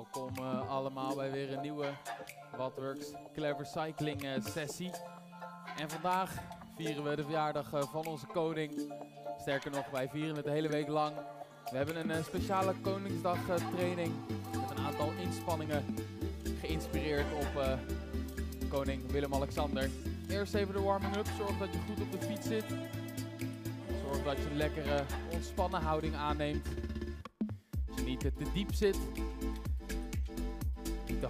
Welkom uh, allemaal bij weer een nieuwe Wattworks Clever Cycling uh, sessie. En vandaag vieren we de verjaardag uh, van onze koning. Sterker nog, wij vieren het de hele week lang. We hebben een speciale Koningsdag training met een aantal inspanningen geïnspireerd op koning Willem-Alexander. Eerst even de warming-up. Zorg dat je goed op de fiets zit. Zorg dat je een lekkere ontspannen houding aanneemt. Dat je niet te diep zit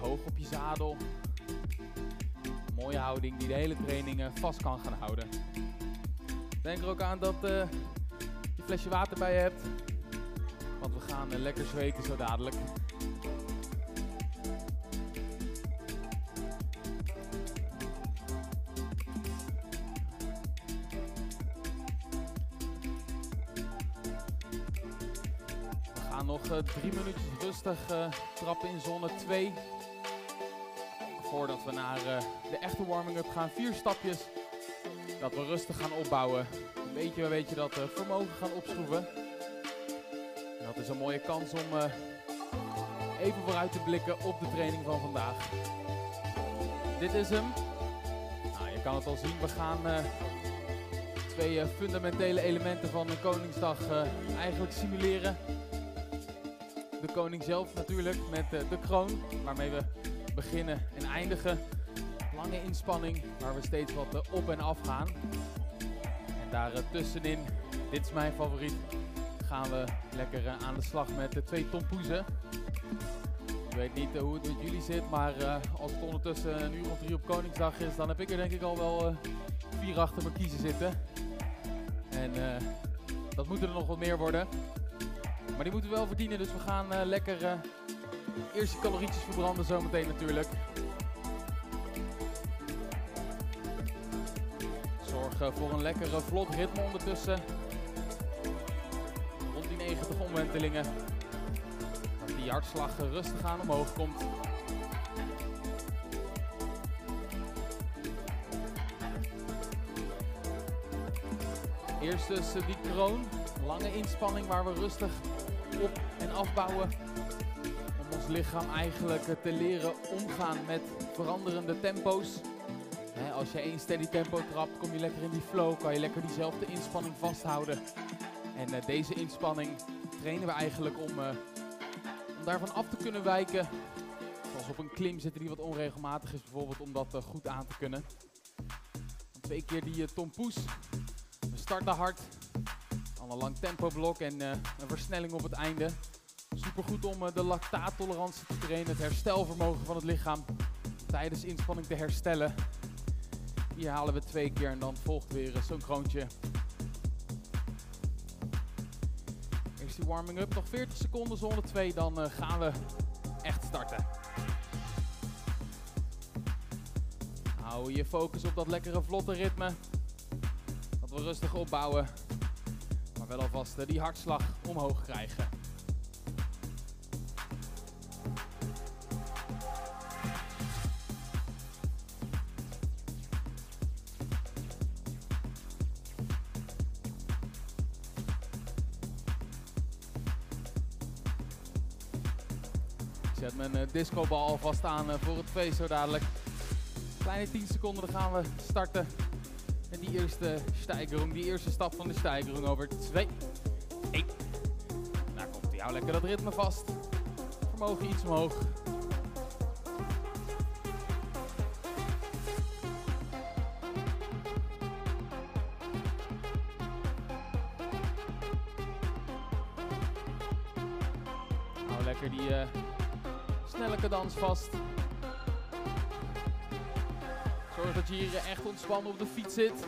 hoog op je zadel. mooie houding die de hele training vast kan gaan houden. Denk er ook aan dat uh, je flesje water bij je hebt. Want we gaan uh, lekker zweten zo dadelijk. We gaan nog drie minuutjes rustig trappen in zone 2 voordat we naar uh, de echte warming-up gaan. Vier stapjes dat we rustig gaan opbouwen. Een beetje, weet je dat uh, vermogen gaan opschroeven. En dat is een mooie kans om uh, even vooruit te blikken op de training van vandaag. Dit is hem. Nou, je kan het al zien. We gaan twee fundamentele elementen van de Koningsdag eigenlijk simuleren. De koning zelf natuurlijk met de kroon, waarmee we beginnen en eindigen. Lange inspanning waar we steeds wat eh, op en af gaan. En daar eh, tussenin, dit is mijn favoriet, gaan we lekker eh, aan de slag met de twee tompoezen. Ik weet niet hoe het met jullie zit, maar als het ondertussen een uur of drie op Koningsdag is, dan heb ik er denk ik al wel vier achter me kiezen zitten. En dat moeten er nog wat meer worden. Maar die moeten we wel verdienen, dus we gaan lekker Eerste calorietjes verbranden zometeen natuurlijk. Zorg eh, voor een lekkere vlot ritme ondertussen. Rond die 90 omwentelingen. Dat die hartslag rustig aan omhoog komt. Eerst dus eh, die kroon. Lange inspanning waar we rustig op en afbouwen lichaam eigenlijk te leren omgaan met veranderende tempo's. als je één steady tempo trapt, kom je lekker in die flow, kan je lekker diezelfde inspanning vasthouden. En uh, deze inspanning trainen we eigenlijk om, uh, om daarvan af te kunnen wijken. Zoals op een klim zitten die wat onregelmatig is bijvoorbeeld, om dat goed aan te kunnen. Twee keer die tompoes. We starten hard. Dan een lang tempo blok en een versnelling op het einde. Super goed om eh, de lactaattolerantie te trainen, het herstelvermogen van het lichaam tijdens inspanning te herstellen. Hier halen we twee keer en dan volgt weer zo'n kroontje. Eerst die warming up, nog 40 seconden zone 2, dan uh, gaan we echt starten. Hou je focus op dat lekkere vlotte ritme. Dat we rustig opbouwen, maar wel alvast die hartslag omhoog krijgen. Discobal alvast aan uh, voor het feest zo dadelijk. Kleine 10 seconden, dan gaan we starten. En die eerste stijgerung, die eerste stap van de stijgerung over 2, 1. Daar komt hij. Hou lekker dat ritme vast. Vermogen iets omhoog. Vast. Zorg dat je hier echt ontspannen op de fiets zit.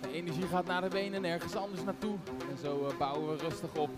De energie gaat naar de benen en ergens anders naartoe. En zo eh, bouwen we rustig op.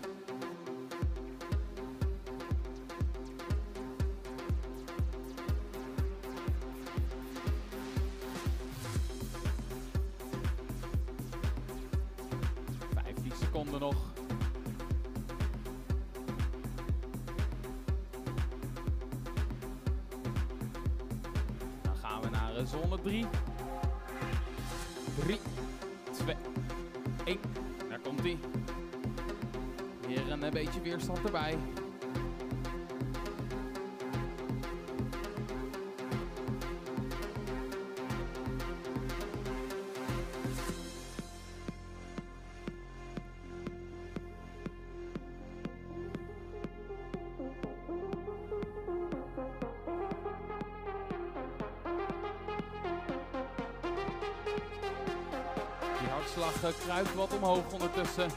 hartslag uh, kruipt wat omhoog ondertussen.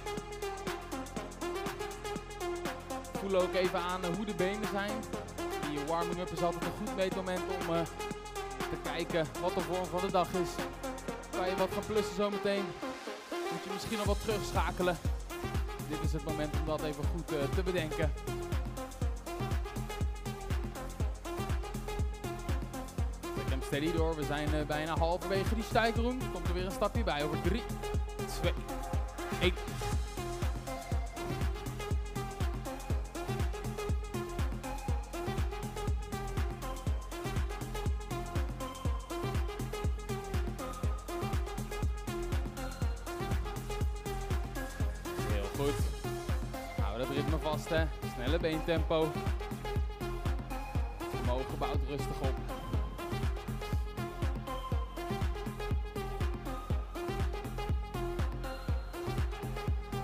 Voel ook even aan hoe de benen zijn. Die warming-up is altijd een goed meetmoment om te kijken wat de vorm van de dag is. Kan je wat gaan plussen zometeen? Moet je misschien nog wat terugschakelen. Dit is het moment om dat even goed te bedenken. Steady door. We zijn bijna halverwege die stijgroom. Komt er weer een stapje bij. Over 3, Beentempo. Vermogen bouwt rustig op.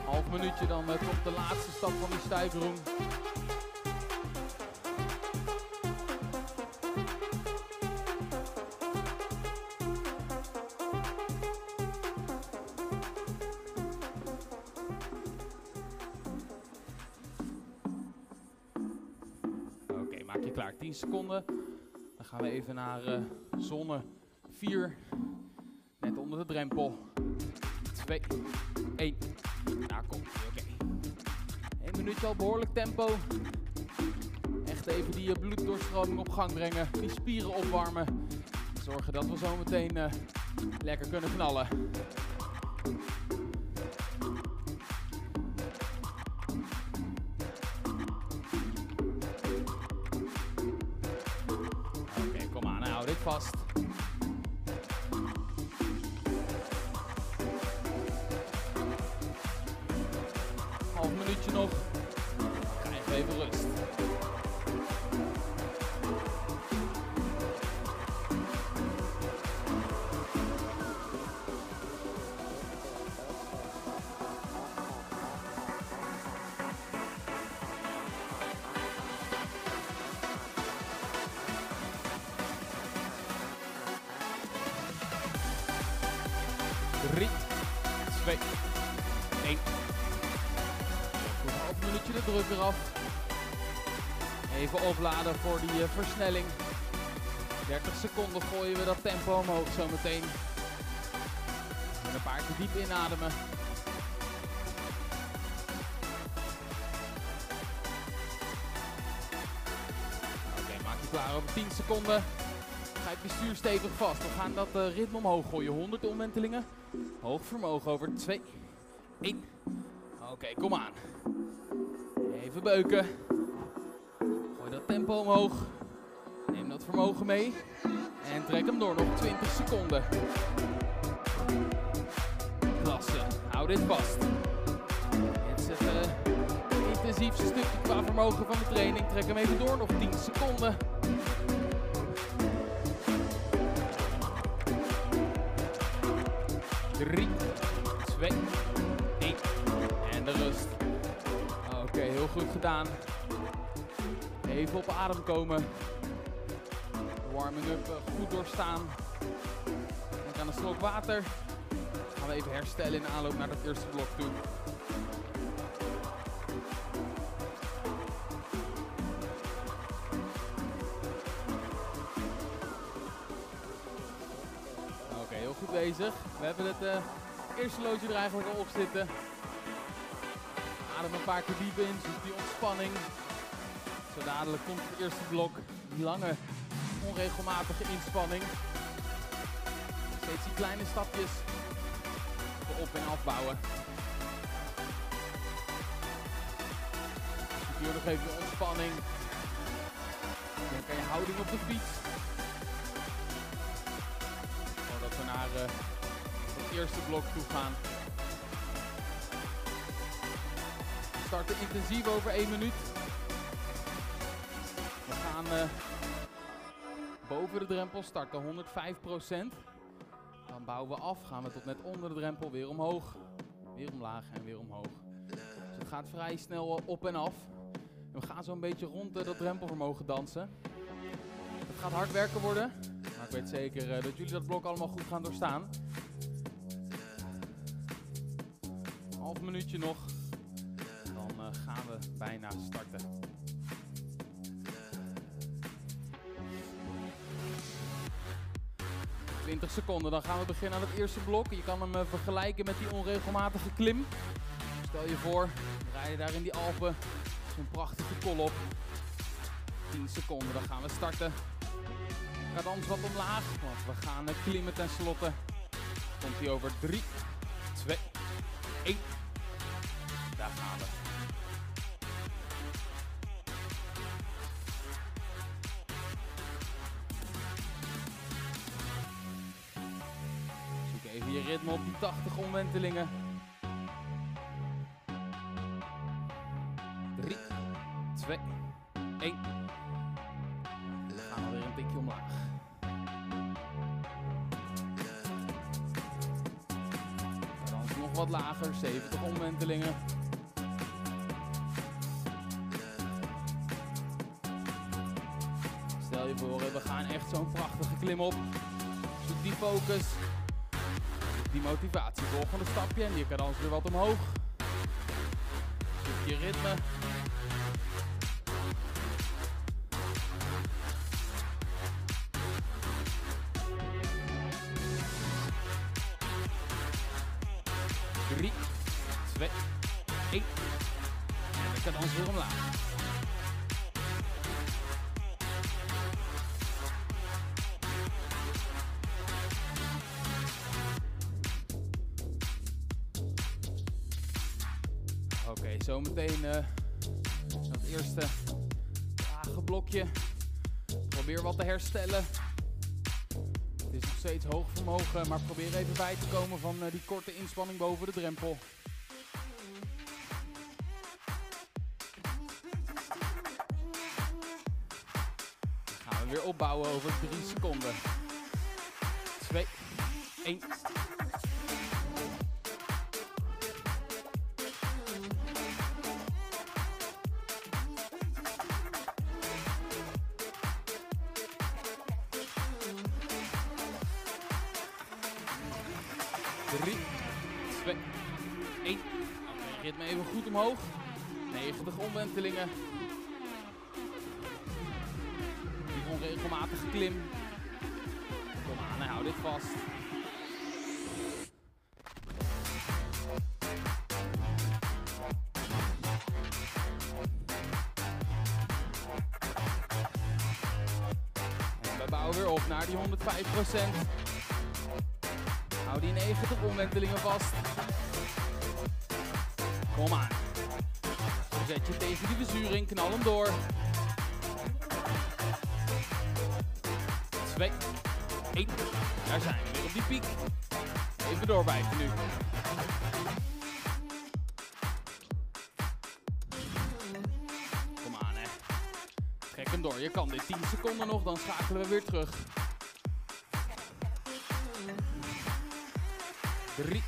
Half minuutje dan komt de laatste stap van die stijgroom. Klaar. 10 seconden. Dan gaan we even naar uh, zone 4. Net onder de drempel. 2, 1. Daar komt hij, oké. Okay. 1 minuutje al behoorlijk tempo. Echt even die uh, bloeddoorstroming op gang brengen. Die spieren opwarmen. Zorgen dat we zo meteen uh, lekker kunnen knallen. Even opladen voor die uh, versnelling. 30 seconden gooien we dat tempo omhoog zometeen. En een paar keer diep inademen. Oké, maak je klaar over 10 seconden. Grijp je stuur stevig vast. We gaan dat uh, ritme omhoog gooien. 100 omwentelingen. Hoog vermogen over 2, 1. Oké, kom aan. Even beuken. Tempo omhoog. Neem dat vermogen mee. En trek hem door. Nog 20 seconden. Klasse. Hou dit vast. Dit is het uh, intensiefste stukje qua vermogen van de training. Trek hem even door. Nog 10 seconden. Drie, twee, één. En de rust. Oké, heel goed gedaan. Even op adem komen. Warming up goed doorstaan. Dan aan een slok water. Gaan we even herstellen in de aanloop naar het eerste blok toe. Oké, heel goed bezig. We hebben het uh, eerste loodje er eigenlijk al op zitten. Adem een paar keer diep in, zoek die ontspanning. Zo dadelijk komt het eerste blok. Die lange, onregelmatige inspanning. Steeds die kleine stapjes op en afbouwen. Hier nog even de ontspanning. Denk aan je houding op de fiets. Voordat we naar uh, het eerste blok toe gaan. We starten intensief over 1 minuut. Uh, boven de drempel starten 105% Dan bouwen we af, gaan we tot net onder de drempel weer omhoog. Weer omlaag en weer omhoog. Dus het gaat vrij snel uh, op en af. We gaan zo'n beetje rond dat drempelvermogen dansen. Het gaat hard werken worden. Maar ik weet zeker uh, dat jullie dat blok allemaal goed gaan doorstaan. minuutje nog. Seconden. Dan gaan we beginnen aan het eerste blok. Je kan hem uh, vergelijken met die onregelmatige klim. Stel je voor, rij je daar in die Alpen zo'n prachtige kol op. 10 seconden, dan gaan we starten. Anders wat omlaag, want we gaan uh, klimmen tenslotte. Komt hij over 3, 2, 1. 180 omwentelingen. 3 2 1. We weer een tikje omlaag. Dan nog wat lager, 70 omwentelingen. Stel je voor, we gaan echt zo'n prachtige klim op. Zoek die focus. Die motivatie. Volgende stapje en je kan weer wat omhoog. Je ritme. Oké, zometeen uh, het eerste lage blokje. Probeer wat te herstellen. Het is nog steeds hoog vermogen, maar probeer even bij te komen van uh, die korte inspanning boven de drempel. Gaan we weer opbouwen over 3 seconden. 2, 1. Omhoog. 90 omwentelingen. Die onregelmatige klim. Kom aan en hou dit vast. We bouwen weer op naar die 105% Hou die 90 omwentelingen vast. Kom aan. Zet je tegen die bezuring, knal hem door. 2, 1. Daar zijn we weer op die piek. Even doorbijten nu. Kom aan hè. Trek hem door, je kan dit 10 seconden nog, dan schakelen we weer terug. 3,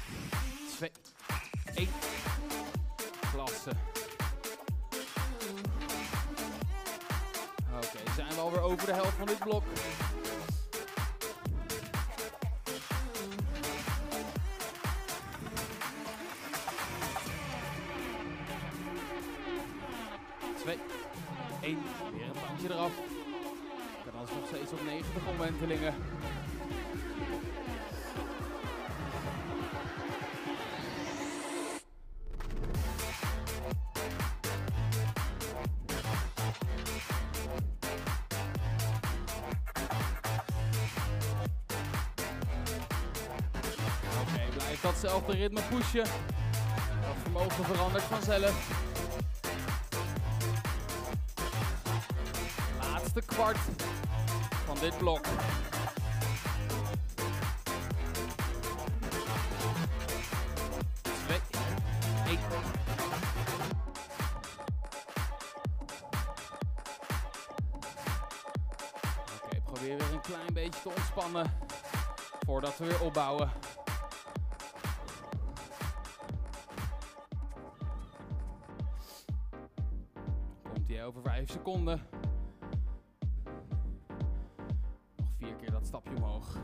datzelfde ritme pushen. Dat vermogen verandert vanzelf. Laatste kwart van dit blok. Twee. Oké, probeer weer een klein beetje te ontspannen voordat we weer opbouwen. Nog vier keer dat stapje omhoog.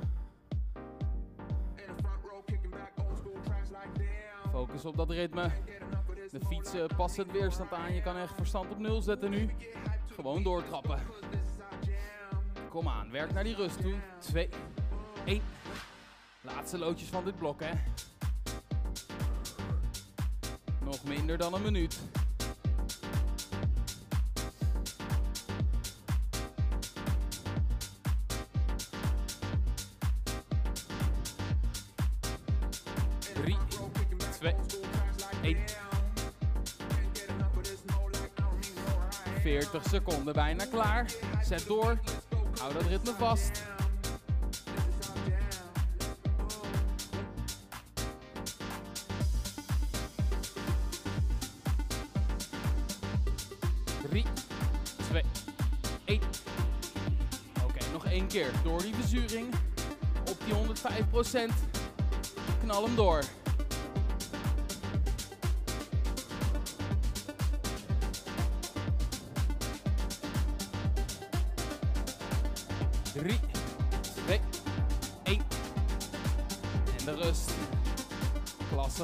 Focus op dat ritme. De fiets uh, past het weerstand aan. Je kan echt verstand op nul zetten nu. Gewoon doortrappen. Kom aan, werk naar die rust toe. 2, 1. Laatste loodjes van dit blok, hè. Nog minder dan een minuut. 40 seconden bijna klaar. Zet door. Hou dat ritme vast. Drie, twee, één. Oké, nog één keer. Door die verzuring. Op die 105 procent. Knal hem door.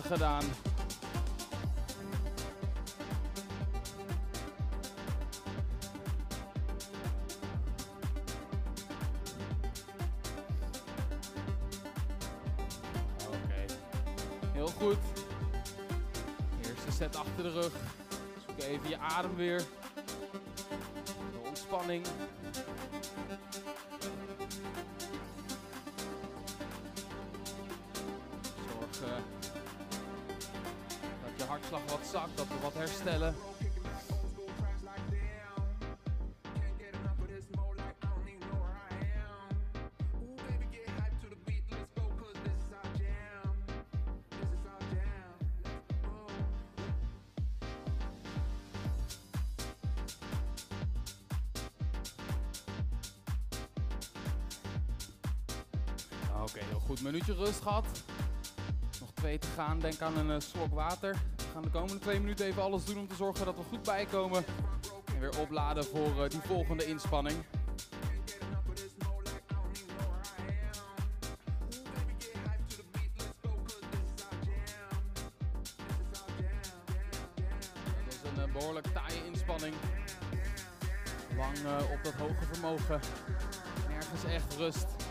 Klasse Oké, heel goed. Minuutje rust gehad. Nog twee te gaan. Denk aan een eh, slok water. We gaan de komende twee minuten even alles doen om te zorgen dat we goed bijkomen. En weer opladen voor eh, die volgende inspanning. Dat is een eh, behoorlijk taaie inspanning. Lang op dat hoge vermogen. Nergens echt rust.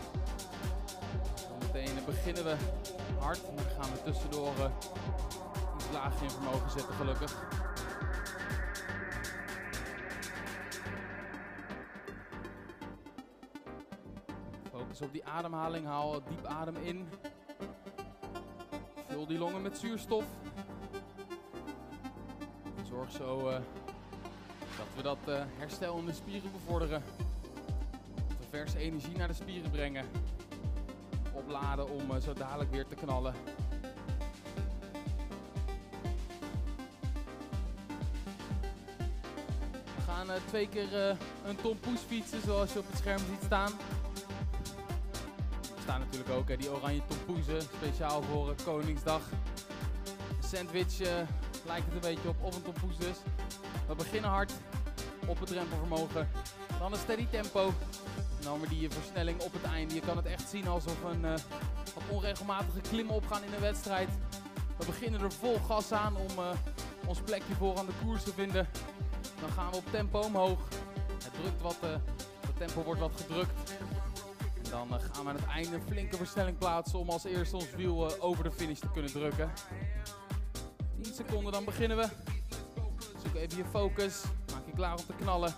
Hard. Dan gaan we tussendoor eh, iets lager in vermogen zetten, gelukkig. Focus op die ademhaling. Haal diep adem in. Vul die longen met zuurstof. Zorg zo eh, dat we dat eh, herstel spieren bevorderen. Dat we verse energie naar de spieren brengen opladen om uh, zo dadelijk weer te knallen. We gaan uh, twee keer uh, een tompoes fietsen zoals je op het scherm ziet staan. Er staan natuurlijk ook die oranje tompoezen, speciaal voor Koningsdag. Sandwich lijkt het een beetje op, of een tompoes dus. We beginnen hard op het drempelvermogen, dan een steady tempo. Dan weer die versnelling op het einde. Je kan het echt zien alsof een wat onregelmatige klimmen opgaan in een wedstrijd. We beginnen er vol gas aan om uh, ons plekje voor aan de koers te vinden. Dan gaan we op tempo omhoog. Het drukt wat, uh, het tempo wordt wat gedrukt. En dan gaan we aan het einde een flinke versnelling plaatsen om als eerste ons wiel over de finish te kunnen drukken. 10 seconden, dan beginnen we. Zoek even je focus. Maak je klaar om te knallen.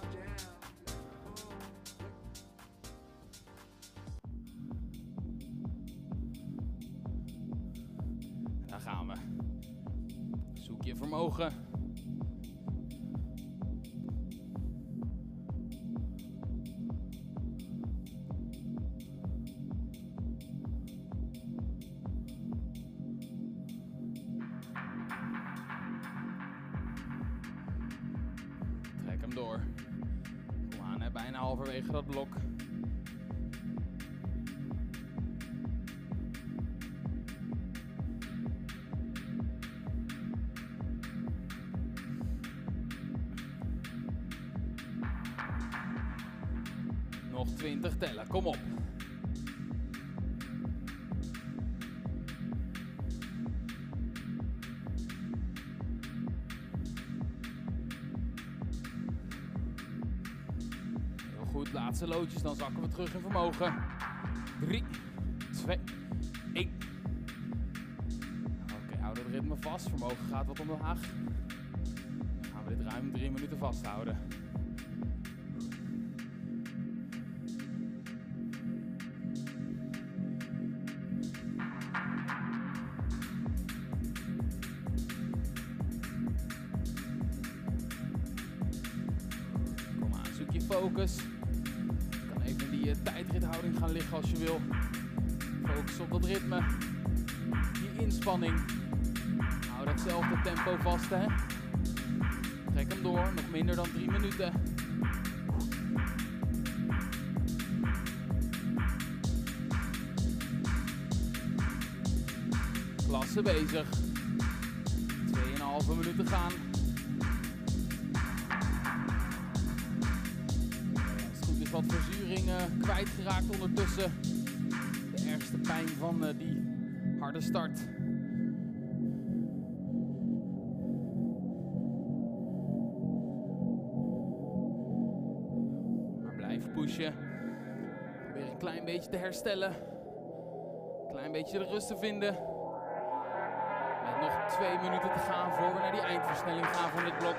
nog 20 tellen, kom op. Heel goed, laatste loodjes, dan zakken we terug in vermogen. 3, 2, 1. Oké, hou houden het ritme vast, vermogen gaat wat omlaag. Dan gaan we dit ruim 3 minuten vasthouden. Focus. Je kan even in die uh, tijdrithouding gaan liggen als je wil. Focus op dat ritme. Die inspanning. Hou datzelfde tempo vast, hè. Trek hem door, nog minder dan drie minuten. Klasse bezig. 2,5 minuten gaan. Is wat verzuring uh, kwijtgeraakt ondertussen. De ergste pijn van uh, die harde start. Maar blijf pushen. Probeer een klein beetje te herstellen. Een klein beetje de rust te vinden. Met nog twee minuten te gaan voor we naar die eindversnelling gaan van dit blok.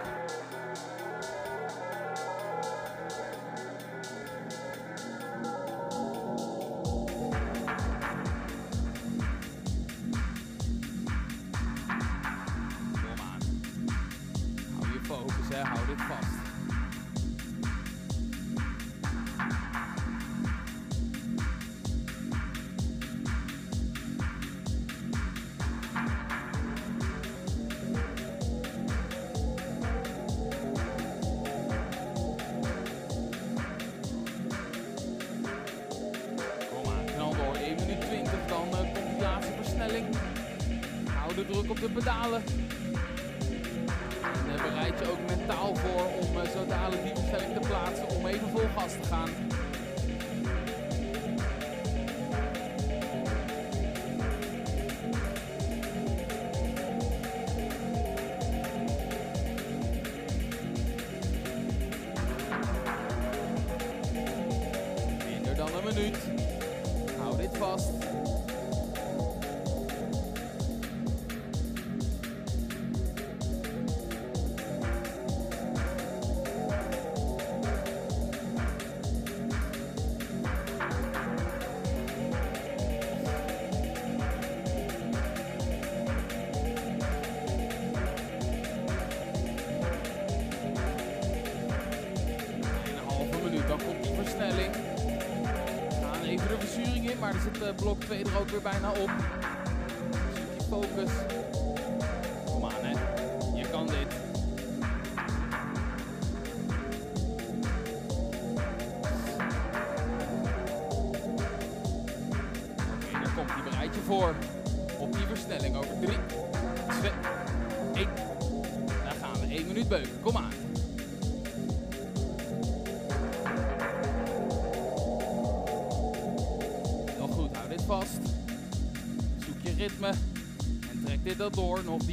Blok 2 er ook weer bijna op.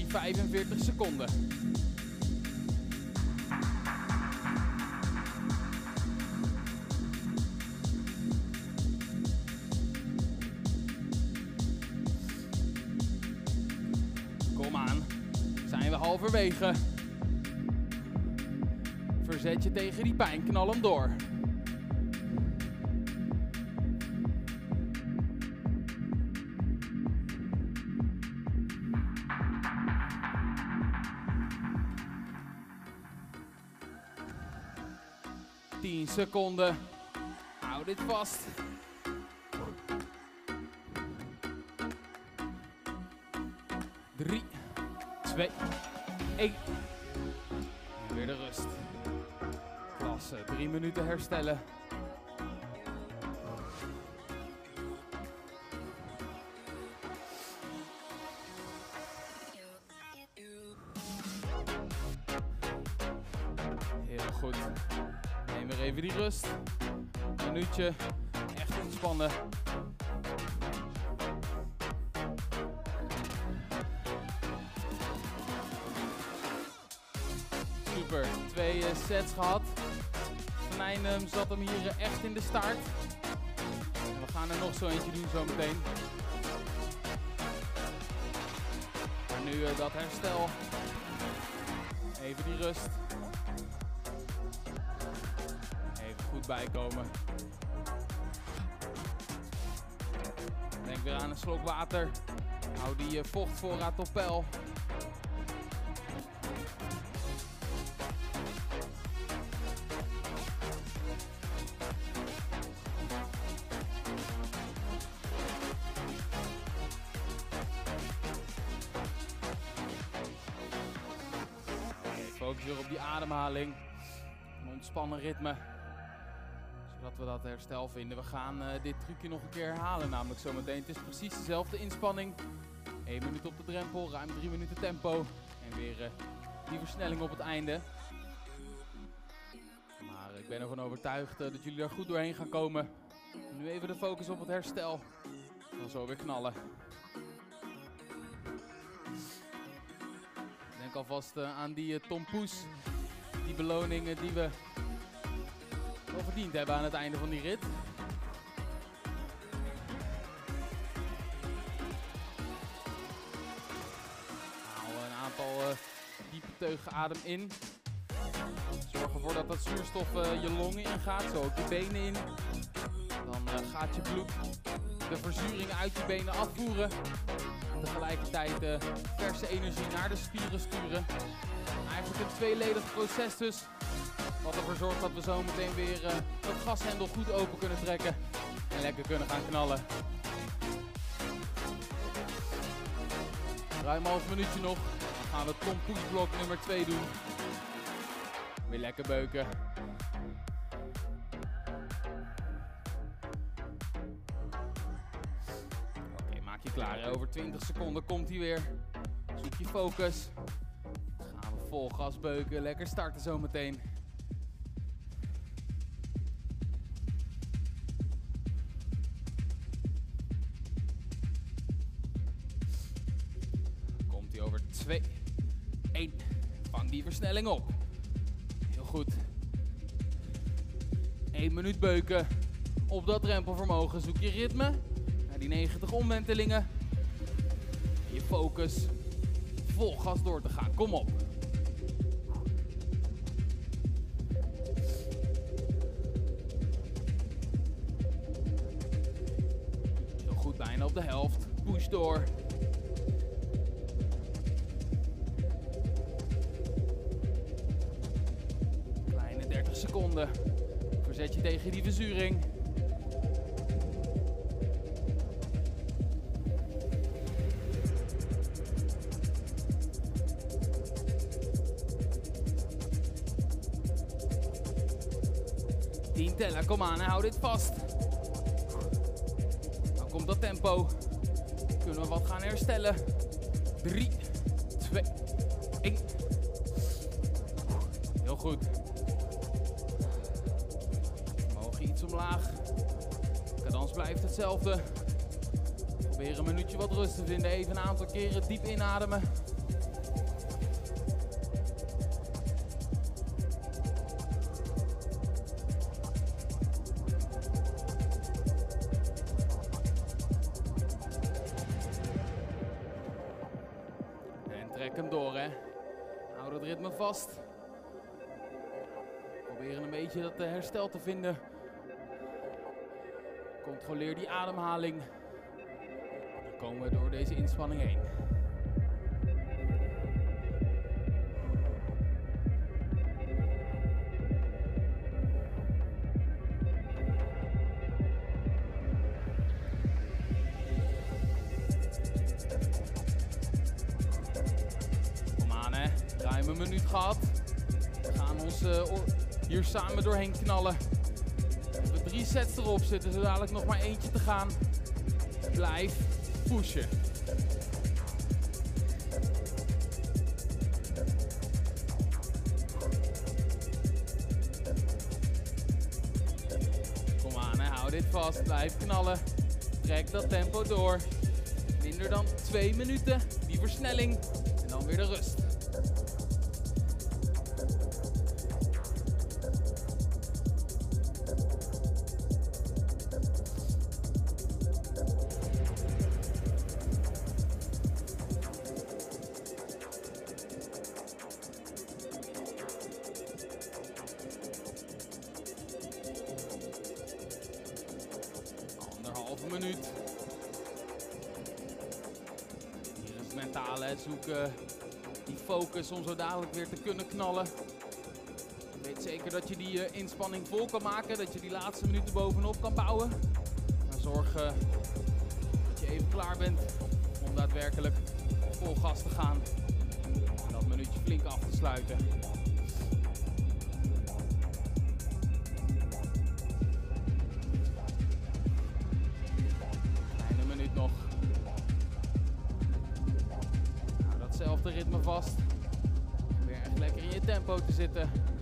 45 seconden. Kom aan, zijn we halverwege. Verzet je tegen die pijn, knal hem door. Seconden. Hou dit vast. Drie, twee, één. En weer de rust. Klasse, drie minuten herstellen. Echt ontspannen. Super. Twee eh, sets gehad. konijn ehm, zat hem hier eh, echt in de staart. En we gaan er nog zo eentje doen zometeen. Maar nu eh, dat herstel. Even die rust. Even goed bijkomen. Denk weer aan een slok water. Hou die eh, vochtvoorraad op peil. Focus weer op die ademhaling. Een ontspannen ritme. We dat herstel vinden. We gaan eh, dit trucje nog een keer herhalen. Namelijk zometeen. Het is precies dezelfde inspanning. 1 minuut op de drempel. Ruim 3 minuten tempo. En weer eh, die versnelling op het einde. Maar ik ben ervan overtuigd eh, dat jullie er goed doorheen gaan komen. Nu even de focus op het herstel. Dan zo weer knallen. Denk alvast aan die uh, Tom Poes. Die beloningen die we verdiend hebben aan het einde van die rit. Haal een aantal uh, diepe teugen adem in. Zorg ervoor dat dat zuurstof je longen ingaat, zo ook je benen in. Dan gaat je bloed de verzuring uit je benen afvoeren tegelijkertijd uh, verse energie naar de spieren sturen. Eigenlijk een tweeledig proces dus. Wat ervoor zorgt dat we zo meteen weer uh, het gashendel goed open kunnen trekken. En lekker kunnen gaan knallen. Ruim half minuutje nog. Dan gaan we Tom Poesblok nummer 2 doen. Weer lekker beuken. klaar. Over 20 seconden komt hij weer. Zoek je focus. Gaan we vol gas beuken. Lekker starten zometeen. Komt versnelling op. Heel goed. 1 minuut beuken. Op dat drempelvermogen zoek je ritme die 90 omwentelingen. Je focus vol gas door te gaan. Kom op. Heel goed, bijna op de helft. Push door. Tegen die verzuring. tellen. Kom aan, hou dit vast. Dan komt dat tempo. Kunnen we wat gaan herstellen. 3, hetzelfde. Probeer een minuutje wat rust te vinden. Even een aantal keren diep inademen. vast. Proberen een beetje dat eh, herstel te vinden. Controleer die ademhaling. Dan komen we door deze inspanning heen. samen doorheen knallen. Drie sets erop zitten, zo dadelijk nog maar eentje te gaan. Blijf pushen. Kom aan, hè. hou dit vast. Blijf knallen. Trek dat tempo door. Minder dan twee minuten. Die versnelling. En dan weer de rust. Hè. zoeken die focus om zo dadelijk weer te kunnen knallen. Weet zeker dat je die eh, inspanning vol kan maken, dat je die laatste minuten bovenop kan bouwen. Maar zorg eh, dat je even klaar bent om daadwerkelijk vol gas te gaan. Dat minuutje flink af te sluiten. Zitten.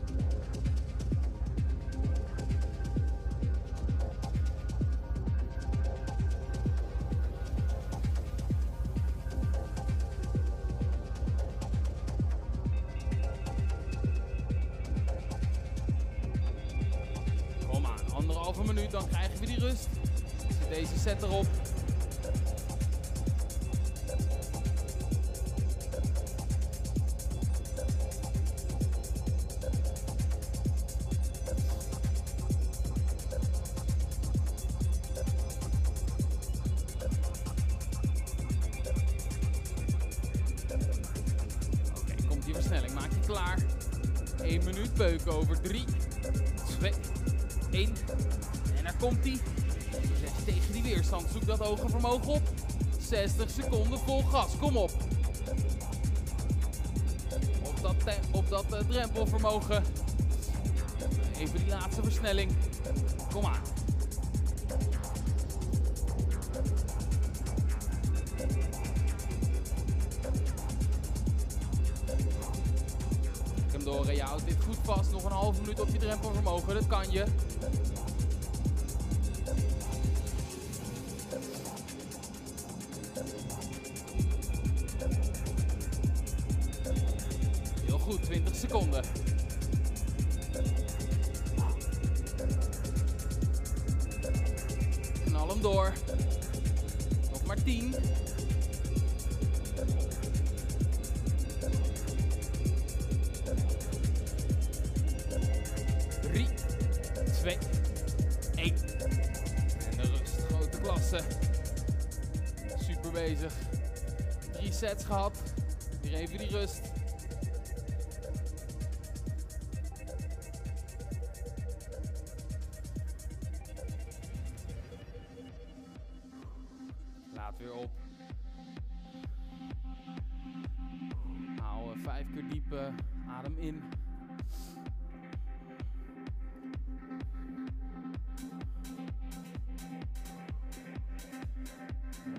Over 3, 2, 1. En daar komt hij. Tegen die weerstand. Zoek dat hoge vermogen op. 60 seconden vol gas. Kom op. Op dat, op dat eh, drempelvermogen. Even die laatste versnelling. Kom aan. Je houdt dit goed vast. Nog een halve minuut op je drempelvermogen. Dat kan je. Laat weer op. Haal eh, vijf keer diep eh, adem in.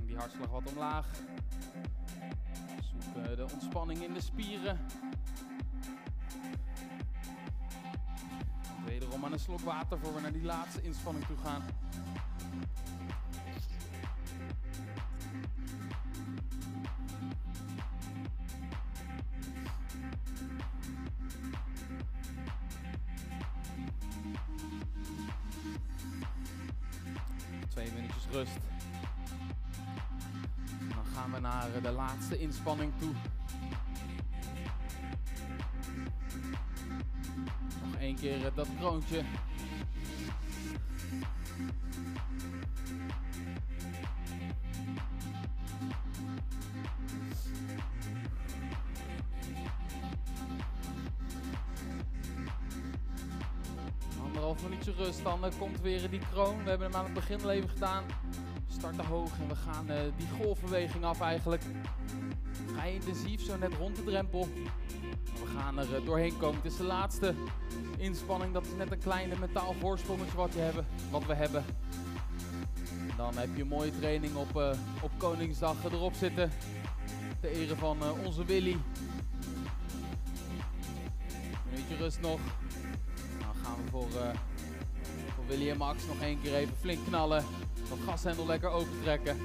Die hartslag wat omlaag. Zoek eh, de ontspanning in de spieren. Wederom aan een slok water voor we naar die laatste inspanning toe gaan. Toe. Nog één keer eh, dat kroontje. Anderhalf minuutje rust, dan eh, komt weer die kroon. We hebben hem aan het begin al even gedaan. Starten hoog en we gaan eh, die golfbeweging af eigenlijk. Intensief, zo net rond de drempel. We gaan er eh, doorheen komen. Het is de laatste inspanning. Dat is net een kleine mentaal voorsprongetje wat, wat we hebben. Dan heb je een mooie training op, eh, op Koningsdag erop zitten. Ter ere van eh, onze Willy. Minuutje rust nog. Dan gaan we voor, voor Willy en Max nog één keer even flink knallen. Dat gashendel lekker open trekken.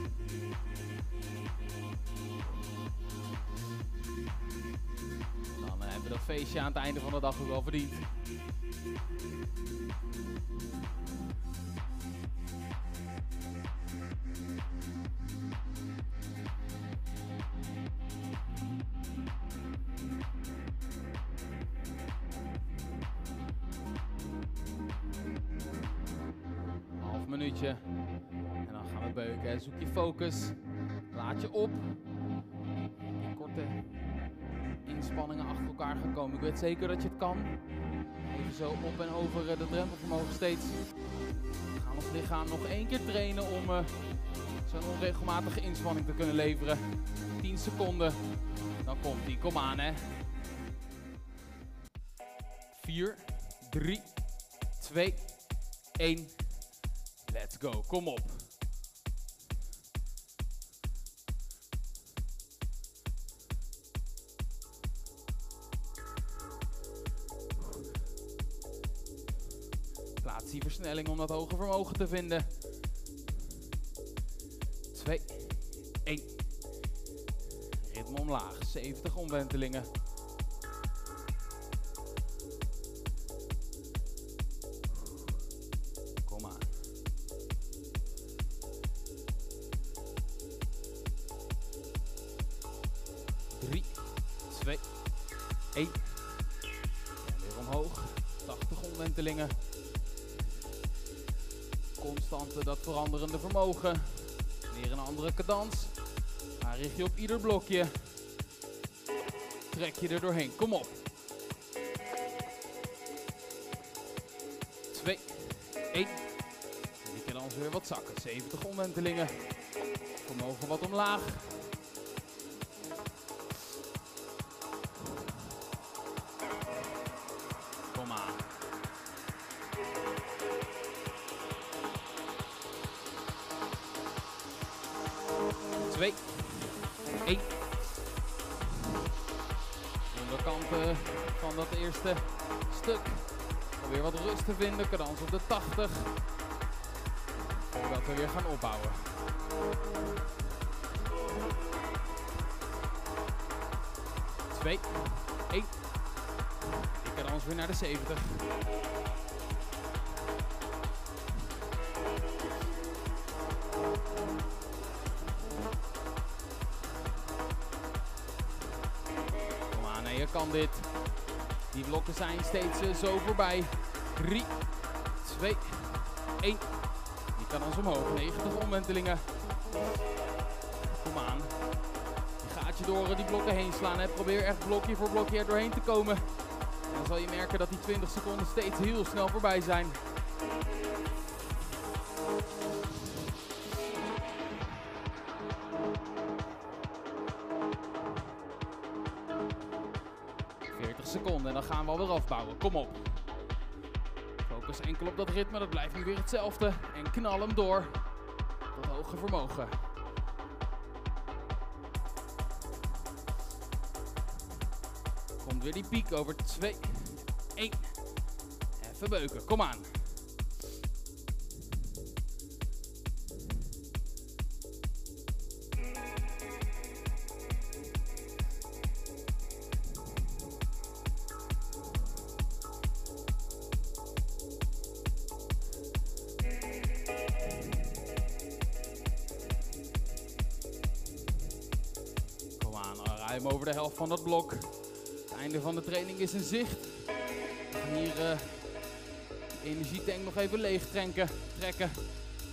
Feestje aan het einde van de dag ook wel verdiend. Een half minuutje. En dan gaan we beuken, zoek je focus. Laat je op. korte inspanningen achter elkaar gaan komen. Ik weet zeker dat je het kan. Even zo op en over de drempelvermogen steeds. We gaan ons lichaam nog één keer trainen om uh, zo'n onregelmatige inspanning te kunnen leveren. 10 seconden. Dan komt die. Kom aan hè. 4, 3, 2, 1. Let's go. Kom op. versnelling om dat hoge vermogen te vinden. 2, 1. Ritme omlaag. 70 omwentelingen. Veranderende vermogen. Weer een andere cadans. Maar richt je op ieder blokje. Trek je er doorheen. Kom op. 2, 1. En die cadans weer wat zakken. 70 omwentelingen. Vermogen wat omlaag. Stuk. Weer wat rust te vinden, cadans op de 80. Voordat we weer gaan opbouwen. Twee, één. Ik cadans weer naar de 70. Kan dit. Die blokken zijn steeds uh, zo voorbij. 3, 2, 1. Die kan ons omhoog. 90 omwentelingen. Kom aan. Je gaat je door die blokken heen slaan. Hè. Probeer echt blokje voor blokje er doorheen te komen. En dan zal je merken dat die 20 seconden steeds heel snel voorbij zijn. Kom op. Focus enkel op dat ritme, dat blijft nu weer hetzelfde. En knal hem door. Dat hoge vermogen. Komt weer die piek over 2, 1. Even beuken, kom aan. Van dat blok. Het einde van de training is in zicht. Hier uh, de energietank nog even leeg trekken. trekken.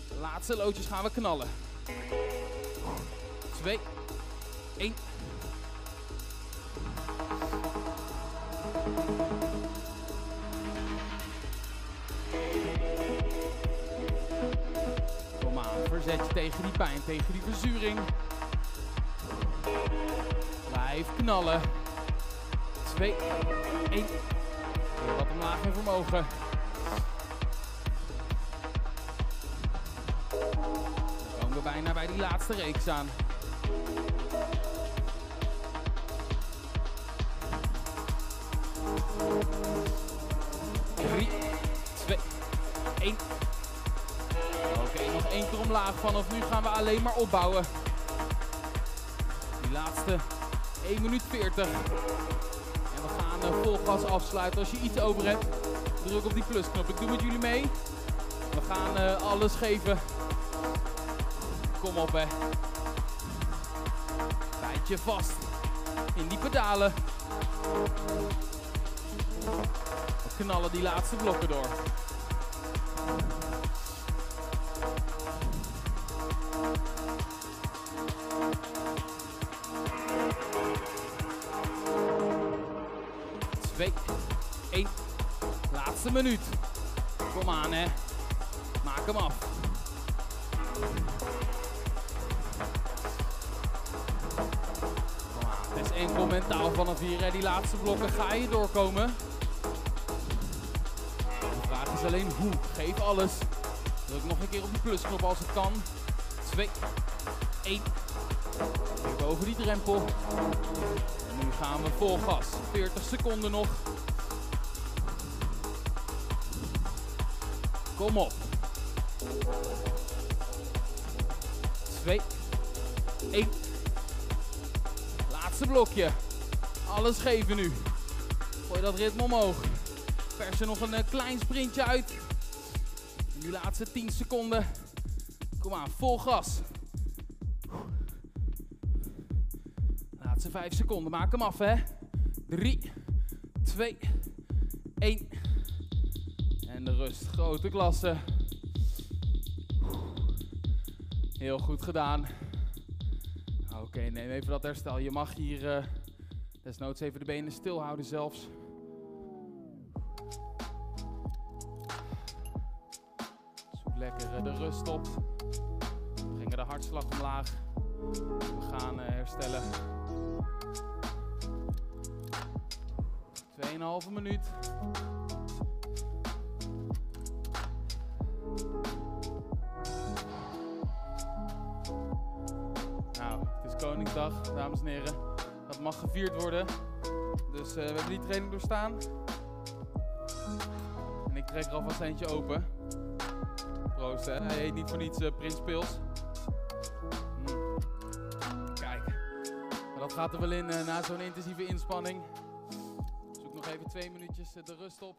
De laatste loodjes gaan we knallen. 2, 1. Kom aan, verzet je tegen die pijn, tegen die verzuring. Blijf knallen. 2, 1. Weer wat omlaag in vermogen. Dan komen we bijna bij die laatste reeks aan. Drie, twee, één. Oké, nog één keer omlaag. Vanaf nu gaan we alleen maar opbouwen. Die laatste 1 minuut 40. En we gaan uh, vol gas afsluiten. Als je iets over hebt, druk op die plusknop. Ik doe met jullie mee. We gaan uh, alles geven. Kom op hè. Bijt je vast in die pedalen. We knallen die laatste blokken door. Minuut. Kom aan hè. Maak hem af. Het is enkel mentaal vanaf hier. Hè. Die laatste blokken ga je doorkomen. De vraag is alleen hoe. Geef alles. Druk nog een keer op de plusknop als het kan. 2, 1. Weer boven die drempel. En nu gaan we vol gas. 40 seconden nog. Kom op. 2, 1. Laatste blokje. Alles geven nu. Gooi dat ritme omhoog. Pers er nog een eh, klein sprintje uit. Die laatste 10 seconden. Kom aan, vol gas. Laatste 5 seconden. Maak hem af, hè. 3, 2, 1. En de rust. Grote klasse. Heel goed gedaan. Oké, neem even dat herstel. Je mag hier uh, desnoods even de benen stil houden zelfs. Zoek lekker uh, de rust op. We brengen de hartslag omlaag. We gaan uh, herstellen. 2,5 minuut. Koningsdag, dames en heren. Dat mag gevierd worden. Dus uh, we hebben die training doorstaan. En ik trek er alvast eentje open. Proost, hè. Hij heet niet voor niets uh, Prins Pils. Mm. Kijk. Maar dat gaat er wel in uh, na zo'n intensieve inspanning. Zoek nog even twee minuutjes de rust op.